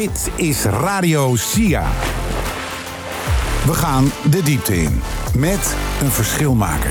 Dit is Radio SIA. We gaan de diepte in met een verschilmaker.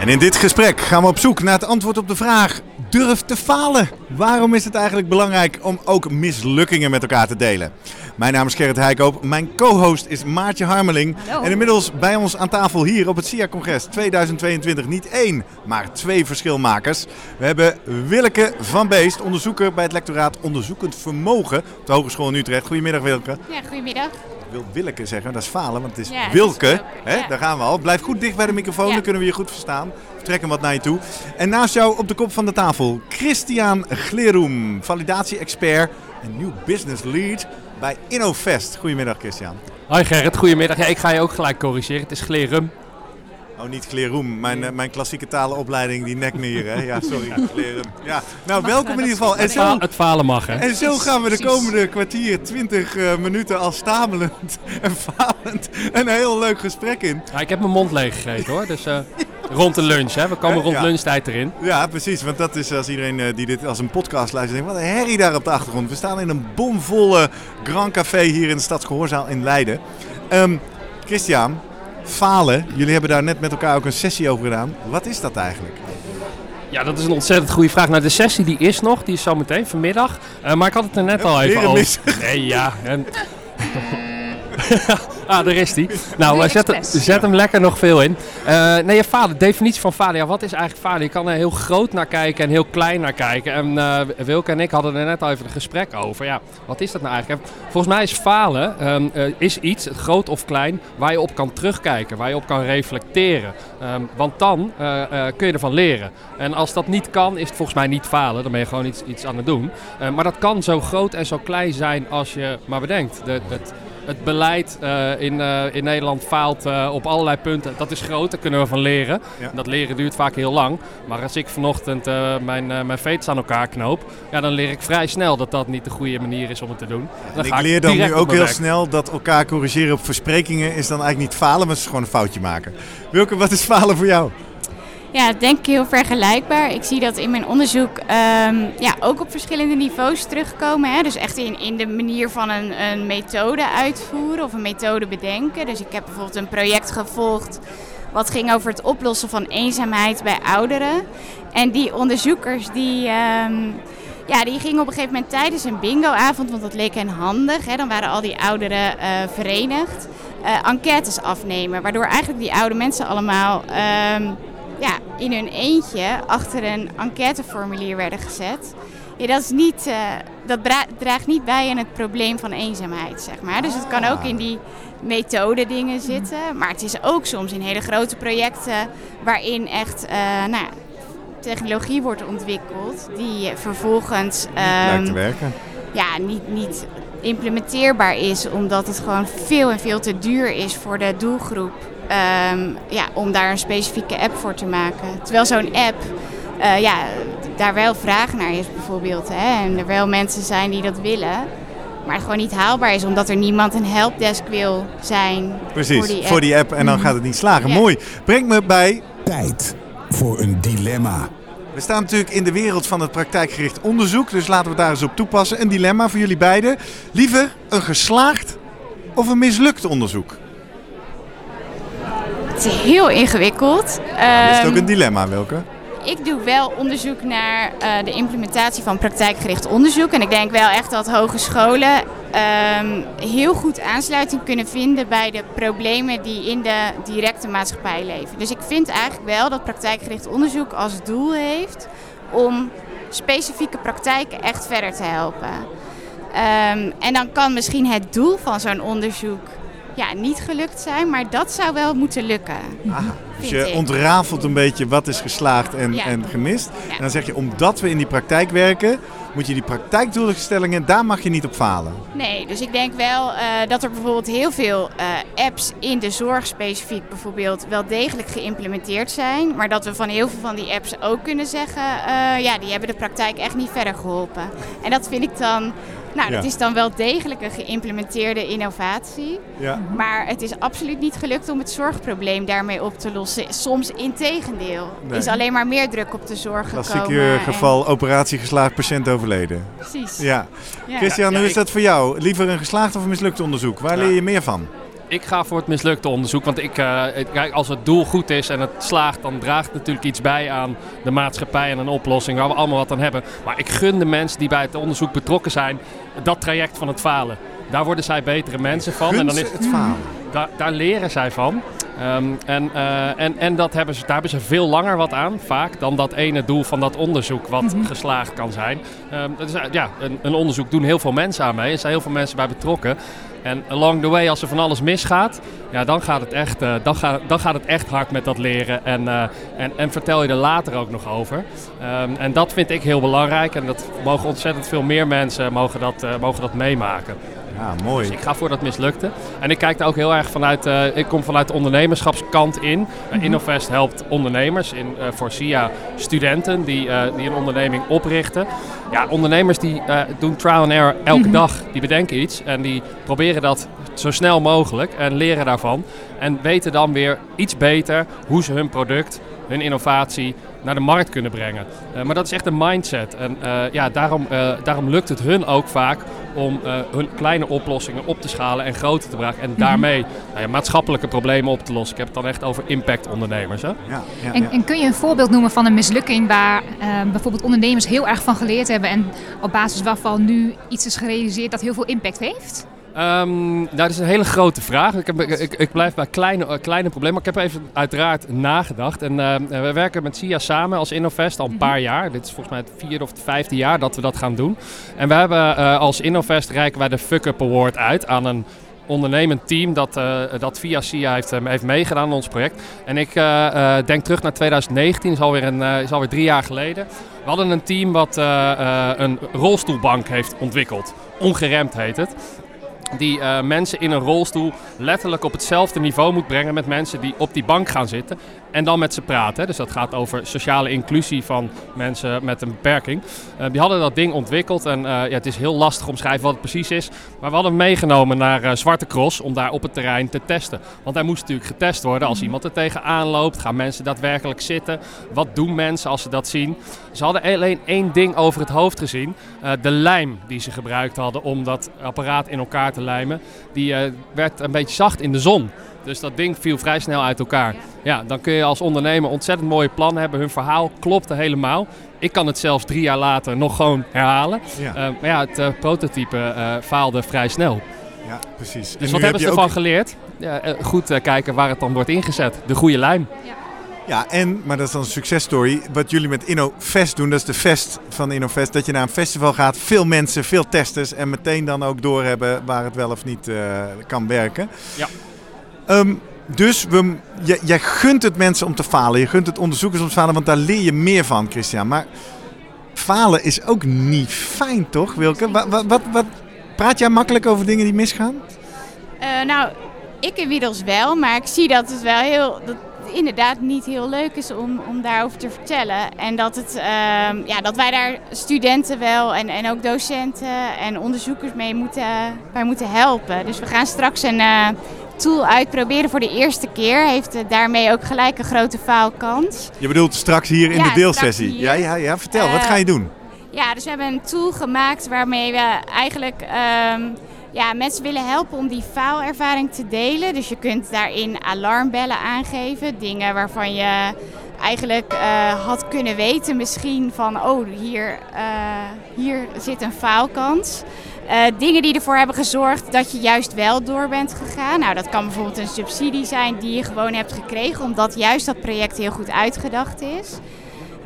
En in dit gesprek gaan we op zoek naar het antwoord op de vraag: durf te falen. Waarom is het eigenlijk belangrijk om ook mislukkingen met elkaar te delen? Mijn naam is Gerrit Heikoop. Mijn co-host is Maartje Harmeling. Hallo. En inmiddels bij ons aan tafel hier op het SIA-congres 2022 niet één, maar twee verschilmakers. We hebben Willeke van Beest, onderzoeker bij het lectoraat Onderzoekend Vermogen op de Hogeschool in Utrecht. Goedemiddag Willeke. Ja, goedemiddag. Ik wil Willeke zeggen, dat is falen, want het is Ja, Wilke. is ook, hè? ja. Daar gaan we al. Blijf goed dicht bij de microfoon, Ja. dan kunnen we je goed verstaan. Trek hem wat naar je toe. En naast jou op de kop van de tafel, Christian Gleroem, validatie-expert en nieuw business lead bij InnoVest. Goedemiddag Christian. Hoi Gerrit, goedemiddag. Ja, ik ga je ook gelijk corrigeren. Het is Glerum. Oh, niet Gleroem. Mijn, eh, mijn klassieke talenopleiding, die nek me hier. Hè? Ja, sorry. Glerum. Ja. Nou, Mag, welkom in ieder geval. En Het, zo, het falen mag, hè? en zo gaan we de komende kwartier, 20 eh, minuten al stamelend en falend een heel leuk gesprek in. Ja, ik heb mijn mond leeg gegeten, hoor. Dus eh, rond de lunch, hè. We komen rond Ja. lunchtijd erin. Ja, precies. Want dat is als iedereen die dit als een podcast luistert, denkt, wat een herrie daar op de achtergrond. We staan in een bomvolle Grand Café hier in de Stadsgehoorzaal in Leiden. Ehm, Christian, falen. Jullie hebben daar net met elkaar ook een sessie over gedaan. Wat is dat eigenlijk? Ja, dat is een ontzettend goede vraag. Nou, de sessie die is nog. Die is zo meteen, vanmiddag. Eh, maar ik had het er net al even over. Nee, ja. En... ah, daar is hij. Nou, eh, zet, hem- zet hem lekker nog veel in. Eh, nee, ja, falen. Definitie van falen. Ja, wat is eigenlijk falen? Je kan er heel groot naar kijken en heel klein naar kijken. En eh, Wilke en ik hadden er net al even een gesprek over. Ja, wat is dat nou eigenlijk? Volgens mij is falen ehm, eh, is iets, groot of klein, waar je op kan terugkijken, waar je op kan reflecteren. Ehm, want dan kun je ervan leren. En als dat niet kan, is het volgens mij niet falen. Dan ben je gewoon iets, iets aan het doen. Eh, maar dat kan zo groot en zo klein zijn als je maar bedenkt. De, het, het beleid eh, in, eh, in Nederland faalt eh, op allerlei punten. Dat is groot, daar kunnen we van leren. Ja. Dat leren duurt vaak heel lang. Maar als ik vanochtend mijn, mijn veters aan elkaar knoop, ja, dan leer ik vrij snel dat dat niet de goede manier is om het te doen. Dan En ga ik leer dan nu ook heel snel dat elkaar corrigeren op versprekingen is dan eigenlijk niet falen, maar het is gewoon een foutje maken. Wilke, wat is falen voor jou? Ja, denk ik heel vergelijkbaar. Ik zie dat in mijn onderzoek ehm, ja, ook op verschillende niveaus terugkomen. Hè? Dus echt in, in de manier van een, een methode uitvoeren of een methode bedenken. Dus ik heb bijvoorbeeld een project gevolgd wat ging over het oplossen van eenzaamheid bij ouderen. En die onderzoekers die, ehm, ja, die gingen op een gegeven moment tijdens een bingoavond, want dat leek hen handig. Hè? Dan waren al die ouderen eh, verenigd. eh, enquêtes afnemen, waardoor eigenlijk die oude mensen allemaal ehm, ja, in hun eentje achter een enquêteformulier werden gezet. Ja, dat, is niet, eh, dat draagt niet bij aan het probleem van eenzaamheid, zeg maar. Dus het kan ook in die methode dingen zitten. Maar het is ook soms in hele grote projecten waarin echt eh, nou, technologie wordt ontwikkeld die vervolgens Lijkt ehm, te werken. ja, niet, niet implementeerbaar is, omdat het gewoon veel en veel te duur is voor de doelgroep ehm, ja, om daar een specifieke app voor te maken. Terwijl zo'n app eh, ja, daar wel vraag naar is bijvoorbeeld. Hè, en er wel mensen zijn die dat willen. Maar het gewoon niet haalbaar is omdat er niemand een helpdesk wil zijn Precies, voor die app. en dan gaat het niet slagen. Ja. Mooi. Brengt me bij Tijd voor een dilemma. We staan natuurlijk in de wereld van het praktijkgericht onderzoek, dus laten we het daar eens op toepassen. Een dilemma voor jullie beiden. Liever een geslaagd of een mislukt onderzoek? Het is heel ingewikkeld. is het Ehm, ook een dilemma, Welke? Ik doe wel onderzoek naar eh, de implementatie van praktijkgericht onderzoek. En ik denk wel echt dat hogescholen ehm, heel goed aansluiting kunnen vinden bij de problemen die in de directe maatschappij leven. Dus ik vind eigenlijk wel dat praktijkgericht onderzoek als doel heeft om specifieke praktijken echt verder te helpen. Ehm, en dan kan misschien het doel van zo'n onderzoek ja, niet gelukt zijn, maar dat zou wel moeten lukken. Dus je ik. ontrafelt een beetje wat is geslaagd en, Ja. en gemist. Ja. En dan zeg je, omdat we in die praktijk werken, moet je die praktijkdoelstellingen, daar mag je niet op falen. Nee, dus ik denk wel eh, dat er bijvoorbeeld heel veel eh, apps in de zorg specifiek bijvoorbeeld wel degelijk geïmplementeerd zijn. Maar dat we van heel veel van die apps ook kunnen zeggen, eh, ja, die hebben de praktijk echt niet verder geholpen. En dat vind ik dan Nou, dat Ja. is dan wel degelijk een geïmplementeerde innovatie. Ja. Maar het is absoluut niet gelukt om het zorgprobleem daarmee op te lossen. Soms in tegendeel. Nee. Er is alleen maar meer druk op de zorg gekomen. Klassiek eh, en- geval, operatie geslaagd, patiënt overleden. Precies. Ja. Ja. Christian, Ja, hoe is dat voor jou? Liever een geslaagd of een mislukt onderzoek? Waar Ja. leer je meer van? Ik ga voor het mislukte onderzoek, want ik, eh, kijk, als het doel goed is en het slaagt, dan draagt het natuurlijk iets bij aan de maatschappij en een oplossing waar we allemaal wat aan hebben. Maar ik gun de mensen die bij het onderzoek betrokken zijn dat traject van het falen. Daar worden zij betere mensen van. en dan is, het falen. daar, daar leren zij van. Ehm, en eh, en, en dat hebben ze, daar hebben ze veel langer wat aan, vaak, dan dat ene doel van dat onderzoek wat geslaagd kan zijn. Ehm, dat is, eh, ja, een, een onderzoek doen heel veel mensen aan mee. Er zijn heel veel mensen bij betrokken. En along the way, als er van alles misgaat, ja, dan, gaat het echt, eh, dan, gaat, dan gaat het echt hard met dat leren. En, eh, en, en vertel je er later ook nog over. Ehm, en dat vind ik heel belangrijk. En dat mogen ontzettend veel meer mensen mogen dat, eh, mogen dat meemaken. Ja, mooi. Dus ik ga voor dat mislukte. En ik kijk daar ook heel erg vanuit, eh, ik kom vanuit de ondernemerschapskant in. Uh, Innovest helpt ondernemers, in, eh, voor SIA studenten die, eh, die een onderneming oprichten. Ja, ondernemers die eh, doen trial and error elke dag. Die bedenken iets en die proberen dat zo snel mogelijk en leren daarvan. En weten dan weer iets beter hoe ze hun product, hun innovatie naar de markt kunnen brengen. Eh, maar dat is echt een mindset. En eh, ja, daarom, eh, daarom lukt het hun ook vaak om eh, hun kleine oplossingen op te schalen en groter te brengen. En daarmee nou ja, maatschappelijke problemen op te lossen. Ik heb het dan echt over impact-ondernemers. Hè? Ja, ja, En, ja. en kun je een voorbeeld noemen van een mislukking waar bijvoorbeeld ondernemers heel erg van geleerd hebben en op basis waarvan nu iets is gerealiseerd dat heel veel impact heeft? Ehm, nou, dat is een hele grote vraag. Ik, heb, ik, ik blijf bij kleine, eh, kleine problemen. Maar ik heb even uiteraard nagedacht. En eh, we werken met SIA samen als Innovest al een paar jaar. Dit is volgens mij het vierde of het vijfde jaar dat we dat gaan doen. En we hebben eh, als Innovest reiken wij de Fuck Up Award uit aan een ondernemend team dat, dat via SIA heeft, heeft meegedaan aan ons project. En ik denk terug naar 2019, is alweer, een, is alweer drie jaar geleden. We hadden een team wat een rolstoelbank heeft ontwikkeld. Ongeremd heet het die eh, mensen in een rolstoel letterlijk op hetzelfde niveau moet brengen met mensen die op die bank gaan zitten en dan met ze praten. Dus dat gaat over sociale inclusie van mensen met een beperking. Eh, die hadden dat ding ontwikkeld en eh, ja, het is heel lastig omschrijven wat het precies is. Maar we hadden meegenomen naar Zwarte Cross om daar op het terrein te testen. Want hij moest natuurlijk getest worden als iemand er tegenaan loopt. Gaan mensen daadwerkelijk zitten? Wat doen mensen als ze dat zien? Ze hadden alleen één ding over het hoofd gezien. De lijm die ze gebruikt hadden om dat apparaat in elkaar te lijmen. Die eh, werd een beetje zacht in de zon. Dus dat ding viel vrij snel uit elkaar. Ja, dan kun je als ondernemer ontzettend mooie plannen hebben. Hun verhaal klopte helemaal. Ik kan het zelfs drie jaar later nog gewoon herhalen. Ja. Eh, maar ja, het eh, prototype eh, faalde vrij snel. ja, precies. Dus wat hebben ze ervan geleerd? Ja, goed kijken waar het dan wordt ingezet. De goede lijm. Ja, en, maar dat is dan een successtory. Wat jullie met InnoFest doen, dat is de fest van InnoFest. Dat je naar een festival gaat, veel mensen, veel testers. En meteen dan ook doorhebben waar het wel of niet eh, kan werken. Ja. Ehm, dus we, jij, jij gunt het mensen om te falen. Je gunt het onderzoekers om te falen, want daar leer je meer van, Christian. Maar falen is ook niet fijn, toch, Wilke? Wat, wat, wat, wat- praat jij makkelijk over dingen die misgaan? Eh, nou, ik inmiddels wel, maar ik zie dat het wel heel. Dat inderdaad niet heel leuk is om, om daarover te vertellen. En dat, het, ehm, ja, dat wij daar studenten wel en, en ook docenten en onderzoekers mee moeten, bij moeten helpen. Dus we gaan straks een eh, tool uitproberen voor de eerste keer. Heeft eh, daarmee ook gelijk een grote faalkans. Je bedoelt straks hier in Ja, de deelsessie. Ja, ja, ja. Vertel, wat Eh, ga je doen? Ja, dus we hebben een tool gemaakt waarmee we eigenlijk ehm, ja, mensen willen helpen om die faalervaring te delen. Dus je kunt daarin alarmbellen aangeven. Dingen waarvan je eigenlijk eh, had kunnen weten misschien van... oh, hier, eh, hier zit een faalkans. Eh, dingen die ervoor hebben gezorgd dat je juist wel door bent gegaan. Nou, dat kan bijvoorbeeld een subsidie zijn die je gewoon hebt gekregen... omdat juist dat project heel goed uitgedacht is.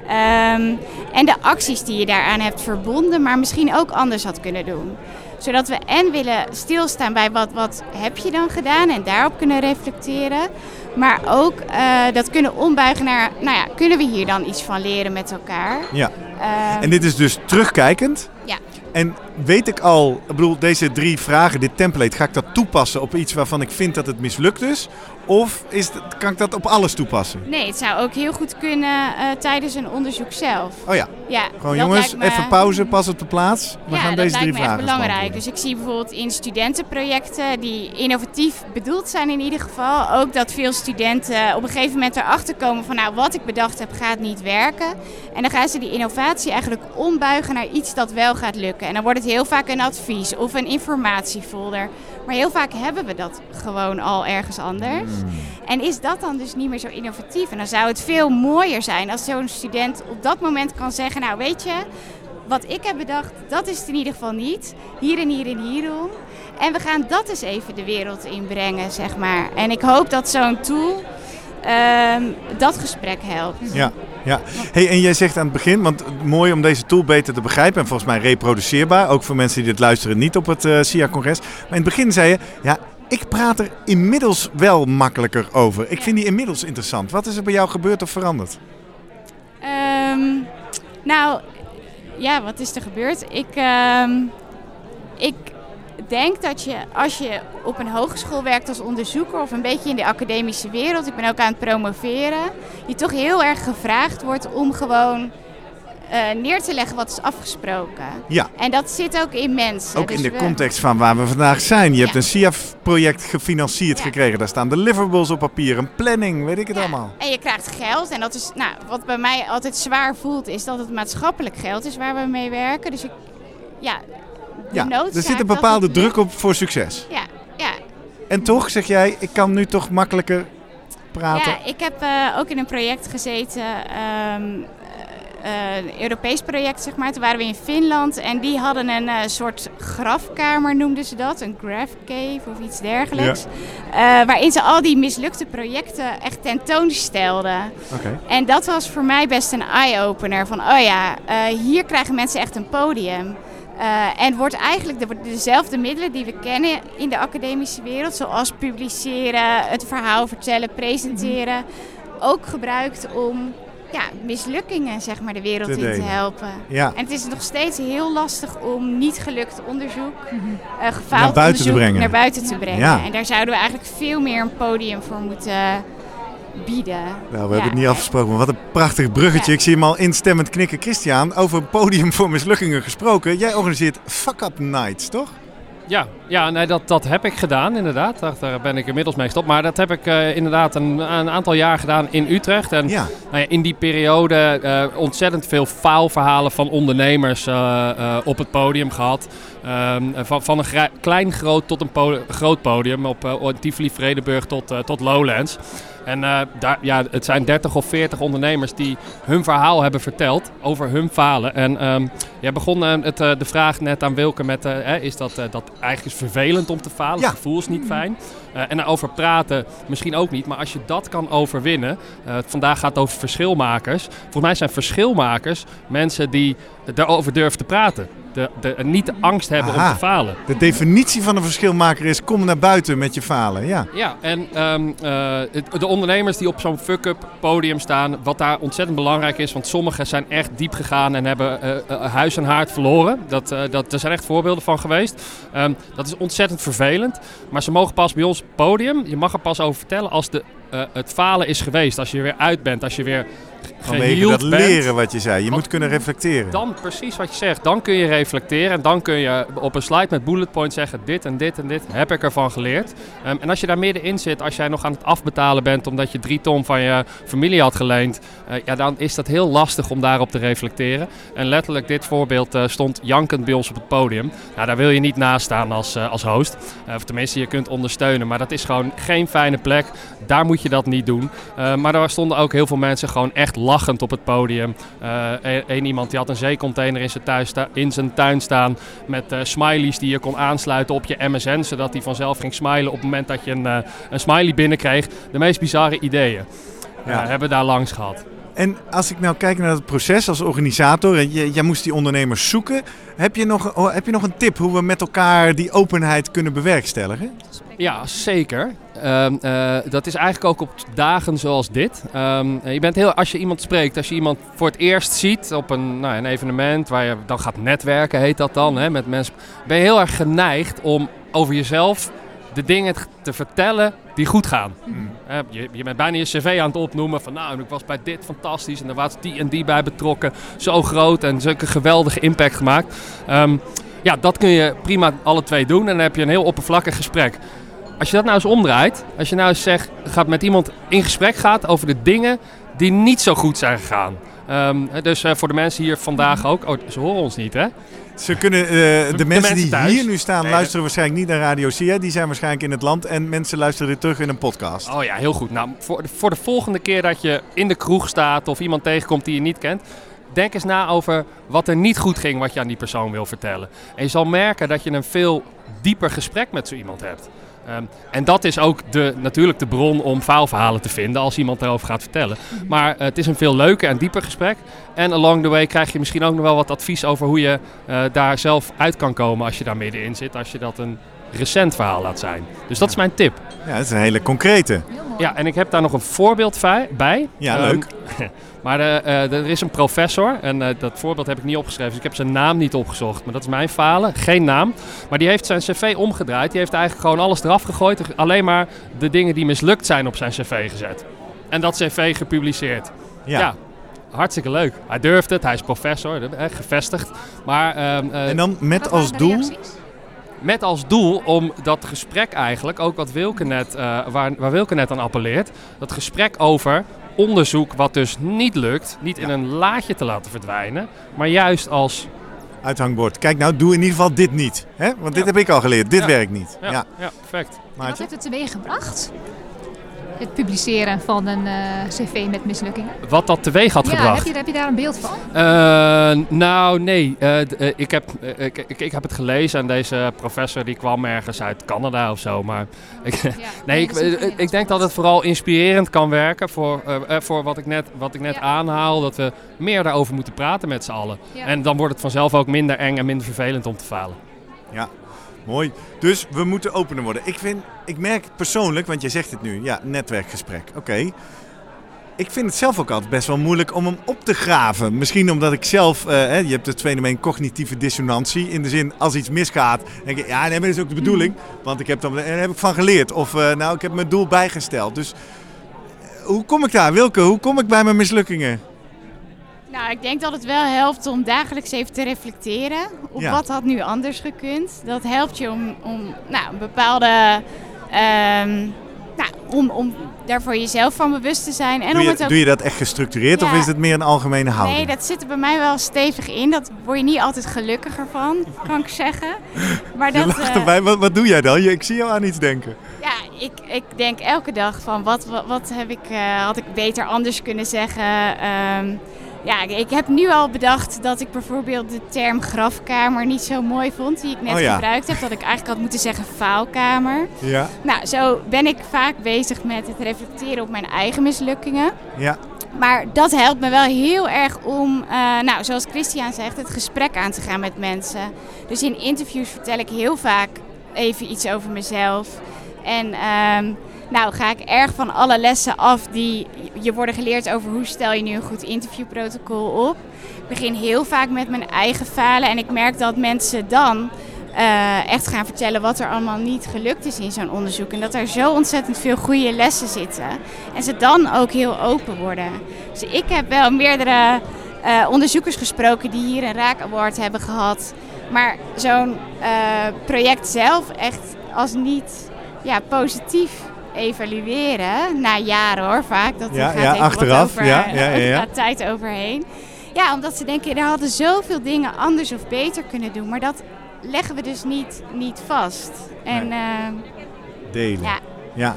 Ehm, en de acties die je daaraan hebt verbonden, maar misschien ook anders had kunnen doen. Zodat we en willen stilstaan bij wat, wat heb je dan gedaan en daarop kunnen reflecteren. Maar ook eh, dat kunnen ombuigen naar, nou ja, kunnen we hier dan iets van leren met elkaar? Ja. Ehm, En dit is dus terugkijkend. Ja. En weet ik al, ik bedoel, deze drie vragen, dit template, ga ik dat toepassen op iets waarvan ik vind dat het mislukt is? Of is het, kan ik dat op alles toepassen? Nee, het zou ook heel goed kunnen eh, tijdens een onderzoek zelf. Oh ja, Ja, gewoon dat jongens, lijkt me- even pauze, pas op de plaats. We ja, gaan dat deze drie lijkt me echt vragen belangrijk. Dus ik zie bijvoorbeeld in studentenprojecten die innovatief bedoeld zijn in ieder geval, ook dat veel studenten op een gegeven moment erachter komen van nou wat ik bedacht heb gaat niet werken. En dan gaan ze die innovatie eigenlijk ombuigen naar iets dat wel gaat lukken. En dan wordt het heel vaak een advies of een informatiefolder. Maar heel vaak hebben we dat gewoon al ergens anders. En is dat dan dus niet meer zo innovatief? En dan zou het veel mooier zijn als zo'n student op dat moment kan zeggen: Nou, weet je, wat ik heb bedacht, dat is het in ieder geval niet. Hier en hier en hierom. En we gaan dat eens even de wereld inbrengen, zeg maar. En ik hoop dat zo'n tool ehm, dat gesprek helpt. Ja, ja. Hey, en jij zegt aan het begin, want mooi om deze tool beter te begrijpen en volgens mij reproduceerbaar, ook voor mensen die dit luisteren niet op het eh SIA-congres. Maar in het begin zei je, ja, ik praat er inmiddels wel makkelijker over. Ik vind die inmiddels interessant. Wat is er bij jou gebeurd of veranderd? Ehm, nou, ja, wat is er gebeurd? Ik, ehm, ik denk dat je, als je op een hogeschool werkt als onderzoeker of een beetje in de academische wereld, ik ben ook aan het promoveren, je toch heel erg gevraagd wordt om gewoon eh, neer te leggen wat is afgesproken. Ja, En dat zit ook in mensen. ook Dus in de we- context van waar we vandaag zijn. Je hebt een SIA-project gefinancierd Ja. gekregen. Daar staan deliverables op papier, een planning, weet ik het Ja, allemaal. En je krijgt geld. En dat is, nou, wat bij mij altijd zwaar voelt, is dat het maatschappelijk geld is waar we mee werken. Dus ik, ja, Ja, er zit een bepaalde druk op voor succes. Ja, ja. En toch zeg jij, ik kan nu toch makkelijker praten. ja, ik heb eh, ook in een project gezeten. ehm, eh, een Europees project, zeg maar. Toen waren we in Finland en die hadden een eh, soort grafkamer, noemden ze dat. Een graph cave of iets dergelijks. Eh, waarin ze al die mislukte projecten echt tentoonstelden. Oké. En dat was voor mij best een eye-opener. Van, oh ja, eh, hier krijgen mensen echt een podium. Eh, en wordt eigenlijk de, dezelfde middelen die we kennen in de academische wereld, zoals publiceren, het verhaal vertellen, presenteren, ook gebruikt om ja, mislukkingen zeg maar, de wereld Te in te helpen. Ja. En het is nog steeds heel lastig om niet gelukt onderzoek, eh gefaald Naar buiten te onderzoek brengen. naar buiten te brengen. Ja. En daar zouden we eigenlijk veel meer een podium voor moeten bieden. Nou, we hebben het niet afgesproken, maar wat een prachtig bruggetje. Ja. Ik zie hem al instemmend knikken. Christian, over een podium voor mislukkingen gesproken. Jij organiseert Fuck Up Nights, toch? Ja, ja nee, dat, dat heb ik gedaan inderdaad. Daar, daar ben ik inmiddels mee gestopt. Maar dat heb ik eh, inderdaad een, een aantal jaar gedaan in Utrecht. En Ja. nou ja, in die periode eh, ontzettend veel faalverhalen van ondernemers eh, op het podium gehad. Ehm, van, van een klein groot tot een po- groot podium op uh, Tivoli Vredenburg tot, eh, tot Lowlands. En eh, daar, ja, het zijn 30 of 40 ondernemers die hun verhaal hebben verteld over hun falen. En ehm jij begon het, de vraag net aan Wilke met, hè, is dat, dat eigenlijk is vervelend om te falen? Ja. Het gevoel is niet fijn. En daarover praten misschien ook niet. Maar als je dat kan overwinnen, vandaag gaat het over verschilmakers. Volgens mij zijn verschilmakers mensen die daarover durven te praten. De, de, niet de angst hebben Aha. om te falen. De definitie van een verschilmaker is kom naar buiten met je falen. Ja. Ja, en ehm, eh, de ondernemers die op zo'n fuck-up podium staan, wat daar ontzettend belangrijk is, want sommigen zijn echt diep gegaan en hebben eh, eh, huis en haard verloren. Dat, dat, er zijn echt voorbeelden van geweest. Ehm, dat is ontzettend vervelend, maar ze mogen pas bij ons podium, je mag er pas over vertellen als de, eh, het falen is geweest, als je er weer uit bent, als je weer Vanwege dat bent. leren wat je zei. Je moet kunnen reflecteren. Dan precies wat je zegt. Dan kun je reflecteren. En dan kun je op een slide met bullet points zeggen: dit en dit en dit heb ik ervan geleerd. Ehm, en als je daar middenin zit, als jij nog aan het afbetalen bent omdat je drie ton van je familie had geleend, eh, ja, dan is dat heel lastig om daarop te reflecteren. En letterlijk, dit voorbeeld eh, stond jankend bij ons op het podium. Nou, daar wil je niet naast staan als, als host. Of tenminste, je kunt ondersteunen. Maar dat is gewoon geen fijne plek. Daar moet je dat niet doen. Eh, maar daar stonden ook heel veel mensen gewoon echt lachend op het podium. Eén iemand die had een zeecontainer in zijn, thuis in zijn tuin staan met eh, smileys die je kon aansluiten op je MSN, zodat hij vanzelf ging smilen op het moment dat je een, eh, een smiley binnenkreeg. De meest bizarre ideeën Ja. hebben we daar langs gehad. En als ik nou kijk naar het proces als organisator, en je- jij moest die ondernemers zoeken. Heb je, nog, oh, heb je nog een tip hoe we met elkaar die openheid kunnen bewerkstelligen? Ja, zeker. Ehm, eh, dat is eigenlijk ook op dagen zoals dit. Ehm, je bent heel, als je iemand spreekt, als je iemand voor het eerst ziet op een, nou, een evenement waar je dan gaat netwerken, heet dat dan, hè, met mensen, ben je heel erg geneigd om over jezelf de dingen te vertellen die goed gaan. Mm. Eh, je, je bent bijna je cv aan het opnoemen van nou, ik was bij dit fantastisch en er was die en die bij betrokken. Zo groot en zulke geweldige impact gemaakt. Ehm, ja, dat kun je prima alle twee doen en dan heb je een heel oppervlakkig gesprek. Als je dat nou eens omdraait, als je nou eens zegt, gaat met iemand in gesprek gaat over de dingen die niet zo goed zijn gegaan. Ehm, dus eh, voor de mensen hier vandaag ook, oh, ze horen ons niet hè? Ze kunnen, eh, de, mensen mensen die thuis. hier nu staan Nee, luisteren waarschijnlijk niet naar Radio Sia. Die zijn waarschijnlijk in het land en mensen luisteren dit terug in een podcast. Oh ja, heel goed. Nou, voor, voor de volgende keer dat je in de kroeg staat of iemand tegenkomt die je niet kent, denk eens na over wat er niet goed ging wat je aan die persoon wil vertellen. En je zal merken dat je een veel dieper gesprek met zo iemand hebt. Ehm, en dat is ook de, natuurlijk de bron om faalverhalen te vinden als iemand erover gaat vertellen. Maar eh, het is een veel leuker en dieper gesprek. En along the way krijg je misschien ook nog wel wat advies over hoe je eh, daar zelf uit kan komen als je daar middenin zit. Als je dat een recent verhaal laat zijn. Dus dat is mijn tip. Ja, dat is een hele concrete. Ja, en ik heb daar nog een voorbeeld bij. Ja, Ehm, leuk. maar eh, eh, er is een professor, en eh, dat voorbeeld heb ik niet opgeschreven, dus ik heb zijn naam niet opgezocht. Maar dat is mijn falen, geen naam. Maar die heeft zijn cv omgedraaid. Die heeft eigenlijk gewoon alles eraf gegooid. Alleen maar de dingen die mislukt zijn op zijn cv gezet. En dat cv gepubliceerd. Ja. Ja. hartstikke leuk. Hij durft het, hij is professor, gevestigd. Maar ehm, eh, En dan met als doel... met als doel om dat gesprek eigenlijk, ook wat Wilke net, eh, waar, waar Wilke net aan appelleert, dat gesprek over onderzoek wat dus niet lukt, niet in een laadje te laten verdwijnen, maar juist als... Uithangbord. Kijk nou, doe in ieder geval dit niet. Hè? Want dit Ja. heb ik al geleerd. Dit Ja. werkt niet. Ja, Ja. ja. perfect. Wat heeft het teweeg gebracht? Het publiceren van een eh, cv met mislukkingen. Wat dat teweeg had Ja, gebracht. heb je, heb je daar een beeld van? Eh, nou, nee. Eh, ik, heb, ik, ik, ik heb het gelezen en deze professor die kwam ergens uit Canada of zo. Maar ik, Ja, Nee, ik, ik denk dat het vooral inspirerend kan werken voor, voor wat ik net, wat ik net Ja. aanhaal. Dat we meer daarover moeten praten met z'n allen. Ja. En dan wordt het vanzelf ook minder eng en minder vervelend om te falen. Ja, mooi. Dus we moeten opener worden. Ik, vind, ik merk persoonlijk, want jij zegt het nu, ja, netwerkgesprek. Oké. Ik vind het zelf ook altijd best wel moeilijk om hem op te graven. Misschien omdat ik zelf, eh, hè, je hebt het fenomeen cognitieve dissonantie. In de zin, als iets misgaat, denk ik, ja, nee, maar dat is ook de bedoeling. Want ik heb dan, daar heb ik van geleerd. Of, eh, nou, ik heb mijn doel bijgesteld. Dus eh, hoe kom ik daar, Wilke? Hoe kom ik bij mijn mislukkingen? Nou, ik denk dat het wel helpt om dagelijks even te reflecteren op Ja. wat had nu anders gekund. Dat helpt je om, om nou, een bepaalde, ehm, nou, om, om daar voor jezelf van bewust te zijn. En Doe om je, het ook doe je dat echt gestructureerd of is het meer een algemene houding? Nee, dat zit er bij mij wel stevig in. Dat word je niet altijd gelukkiger van, kan ik zeggen. Maar Je dat, lacht eh, erbij. Wat, wat doe jij dan? Je- Ik zie jou aan iets denken. ja, ik, ik denk elke dag van wat, wat, wat heb ik, eh, had ik beter anders kunnen zeggen. Ehm, ja, ik- heb nu al bedacht dat ik bijvoorbeeld de term grafkamer niet zo mooi vond, die ik net Oh ja. gebruikt heb. Dat ik eigenlijk had moeten zeggen faalkamer. Ja, Nou, zo ben ik vaak bezig met het reflecteren op mijn eigen mislukkingen. ja. Maar dat helpt me wel heel erg om, eh, nou, zoals Christian zegt, het gesprek aan te gaan met mensen. Dus in interviews vertel ik heel vaak even iets over mezelf. En ehm, nou ga ik erg van alle lessen af die je worden geleerd over hoe stel je nu een goed interviewprotocol op. Ik begin heel vaak met mijn eigen falen en ik merk dat mensen dan eh, echt gaan vertellen wat er allemaal niet gelukt is in zo'n onderzoek. En dat er zo ontzettend veel goede lessen zitten. En ze dan ook heel open worden. Dus ik heb wel meerdere eh, onderzoekers gesproken die hier een Raak Award hebben gehad. Maar zo'n eh, project zelf echt als niet ja, positief evalueren. Na jaren hoor, vaak. Dat Ja, gaat ja, achteraf. Over, Ja, ja, ja, ook ja. gaat tijd overheen. Ja, omdat ze denken, er hadden zoveel dingen anders of beter kunnen doen. Maar dat leggen we dus niet, niet vast. En Nee. eh, Delen. ja, Ja.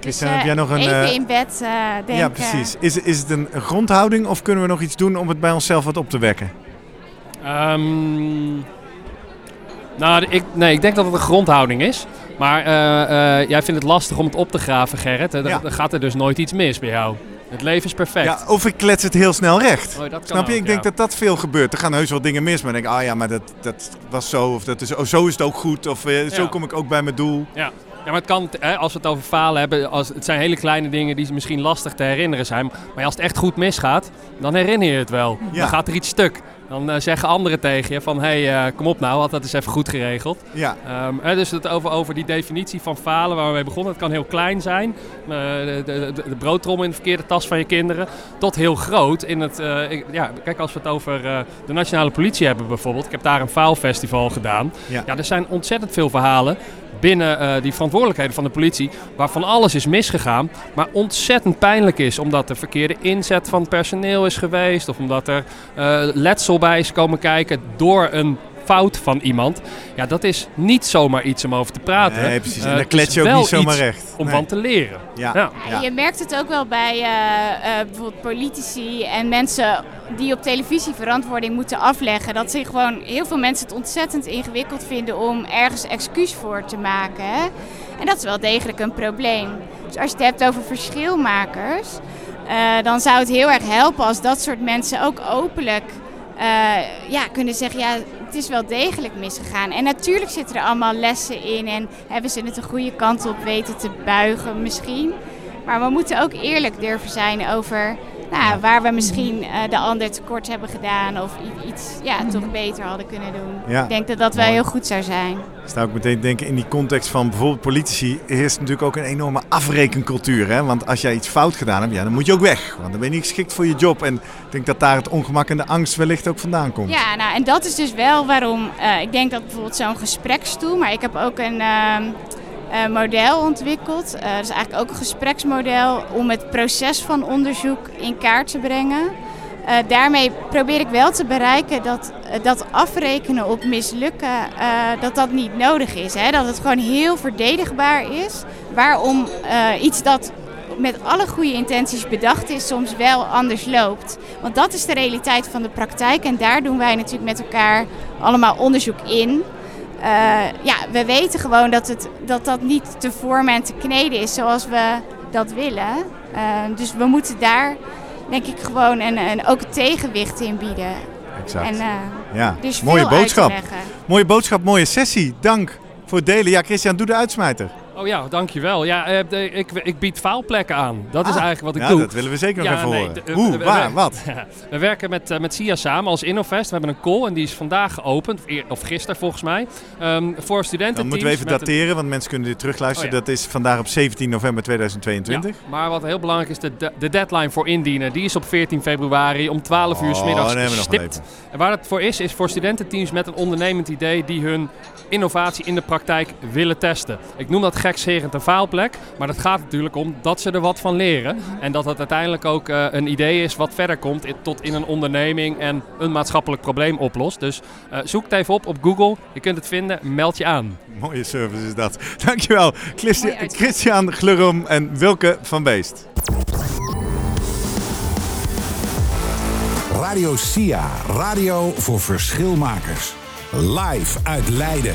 dus, eh, heb jij nog een... even eh, in bed eh, denken. ja, precies. Is, is het een grondhouding of kunnen we nog iets doen om het bij onszelf wat op te wekken? Ehm, nou, ik, nee, ik denk dat het een grondhouding is. Maar eh, eh, jij vindt het lastig om het op te graven, Gerrit. Dan Ja. dan gaat er dus nooit iets mis bij jou. Het leven is perfect. Ja, of ik klets het heel snel recht. Oh, Snap je? ook, ik denk ja. dat dat veel gebeurt. Er gaan heus wel dingen mis, maar ik denk, ah ja, maar dat, dat was zo. Of dat is, oh, zo is het ook goed. Of eh, zo kom ik ook bij mijn doel. Ja. ja, maar het kan, hè, als we het over falen hebben, als, het zijn hele kleine dingen die misschien lastig te herinneren zijn. Maar als het echt goed misgaat, dan herinner je het wel. Ja. Dan gaat er iets stuk. Dan eh, zeggen anderen tegen je van, hé, hey, eh, kom op nou, had dat eens even goed geregeld. Ja. Ehm, hè, dus het over, over die definitie van falen waar we mee begonnen. Het kan heel klein zijn, eh, de, de, de, broodtrommel in de verkeerde tas van je kinderen, tot heel groot. In het, ik- ja, kijk, als we het over de nationale politie hebben bijvoorbeeld. Ik heb daar een faalfestival gedaan. Ja. Ja, er zijn ontzettend veel verhalen binnen eh, die verantwoordelijkheden van de politie, waarvan alles is misgegaan, maar ontzettend pijnlijk is, omdat er verkeerde inzet van personeel is geweest, of omdat er eh, letsel bij is komen kijken door een fout van iemand. Ja, dat is niet zomaar iets om over te praten. Nee, precies. En Eh, daar het klets is je ook wel niet zomaar iets recht. Om Nee. van te leren. Ja. Ja. Ja, Ja. Je merkt het ook wel bij eh, eh, bijvoorbeeld politici en mensen die op televisie verantwoording moeten afleggen. Dat zich gewoon heel veel mensen het ontzettend ingewikkeld vinden om ergens excuus voor te maken. Hè? En dat is wel degelijk een probleem. Dus als je het hebt over verschilmakers, eh, dan zou het heel erg helpen als dat soort mensen ook openlijk eh, ja, kunnen zeggen, ja, het is wel degelijk misgegaan. En natuurlijk zitten er allemaal lessen in en hebben ze het een goede kant op weten te buigen misschien. Maar we moeten ook eerlijk durven zijn over nou, waar we misschien eh, de ander tekort hebben gedaan of iets ja, toch beter hadden kunnen doen. Ja. Ik denk dat dat wel heel goed zou zijn. Sta ook meteen te denken in die context van bijvoorbeeld politici heerst natuurlijk ook een enorme afrekencultuur. Hè? Want als jij iets fout gedaan hebt, ja, dan moet je ook weg. Want dan ben je niet geschikt voor je job. En ik denk dat daar het ongemak en de angst wellicht ook vandaan komt. Ja, nou, en dat is dus wel waarom eh, ik denk dat bijvoorbeeld zo'n gespreksstoel, maar ik heb ook een ehm, eh, model ontwikkeld. Eh, dat is eigenlijk ook een gespreksmodel om het proces van onderzoek in kaart te brengen. Eh, daarmee probeer ik wel te bereiken dat, eh, dat afrekenen op mislukken, eh, dat dat niet nodig is. Hè? Dat het gewoon heel verdedigbaar is waarom eh, iets dat met alle goede intenties bedacht is, soms wel anders loopt. Want dat is de realiteit van de praktijk en daar doen wij natuurlijk met elkaar allemaal onderzoek in. Eh, ja, we weten gewoon dat, het, dat dat niet te vormen en te kneden is zoals we dat willen. Eh, dus we moeten daar, denk ik, gewoon een, een, ook een tegenwicht in bieden. Exact. En, eh, ja. dus Mooie boodschap. Mooie boodschap, mooie sessie. Dank voor het delen. Ja, Christian, doe de uitsmijter. Oh ja, dankjewel. Ja, eh, ik, ik bied faalplekken aan. Dat is Ah, eigenlijk wat ik ja, doe. dat willen we zeker nog Ja, even nee, horen. de- Hoe, we- waar, we- wat? We werken met, eh, met SIA samen als Innovest. We hebben een call en die is vandaag geopend, of eer- of gisteren volgens mij, ehm, voor studenten. Dan moeten we even dateren, want mensen kunnen dit terugluisteren. Oh ja. Dat is vandaag op 17 november 2022. Ja, maar wat heel belangrijk is, de, de, de deadline voor indienen, die is op 14 februari om 12 uur 's Oh, middags dan hebben we nog wel stipt. En waar het voor is, is voor studententeams met een ondernemend idee die hun innovatie in de praktijk willen testen. Ik noem dat gekscherend een faalplek, maar het gaat natuurlijk om dat ze er wat van leren. En dat het uiteindelijk ook eh, een idee is wat verder komt in- tot in een onderneming en een maatschappelijk probleem oplost. Dus eh, zoek het even op op Google, je kunt het vinden, meld je aan. Mooie service is dat. Dankjewel, Christi-. Christian Glurum en Wilke van Beest. Radio SIA, radio voor verschilmakers. Live uit Leiden.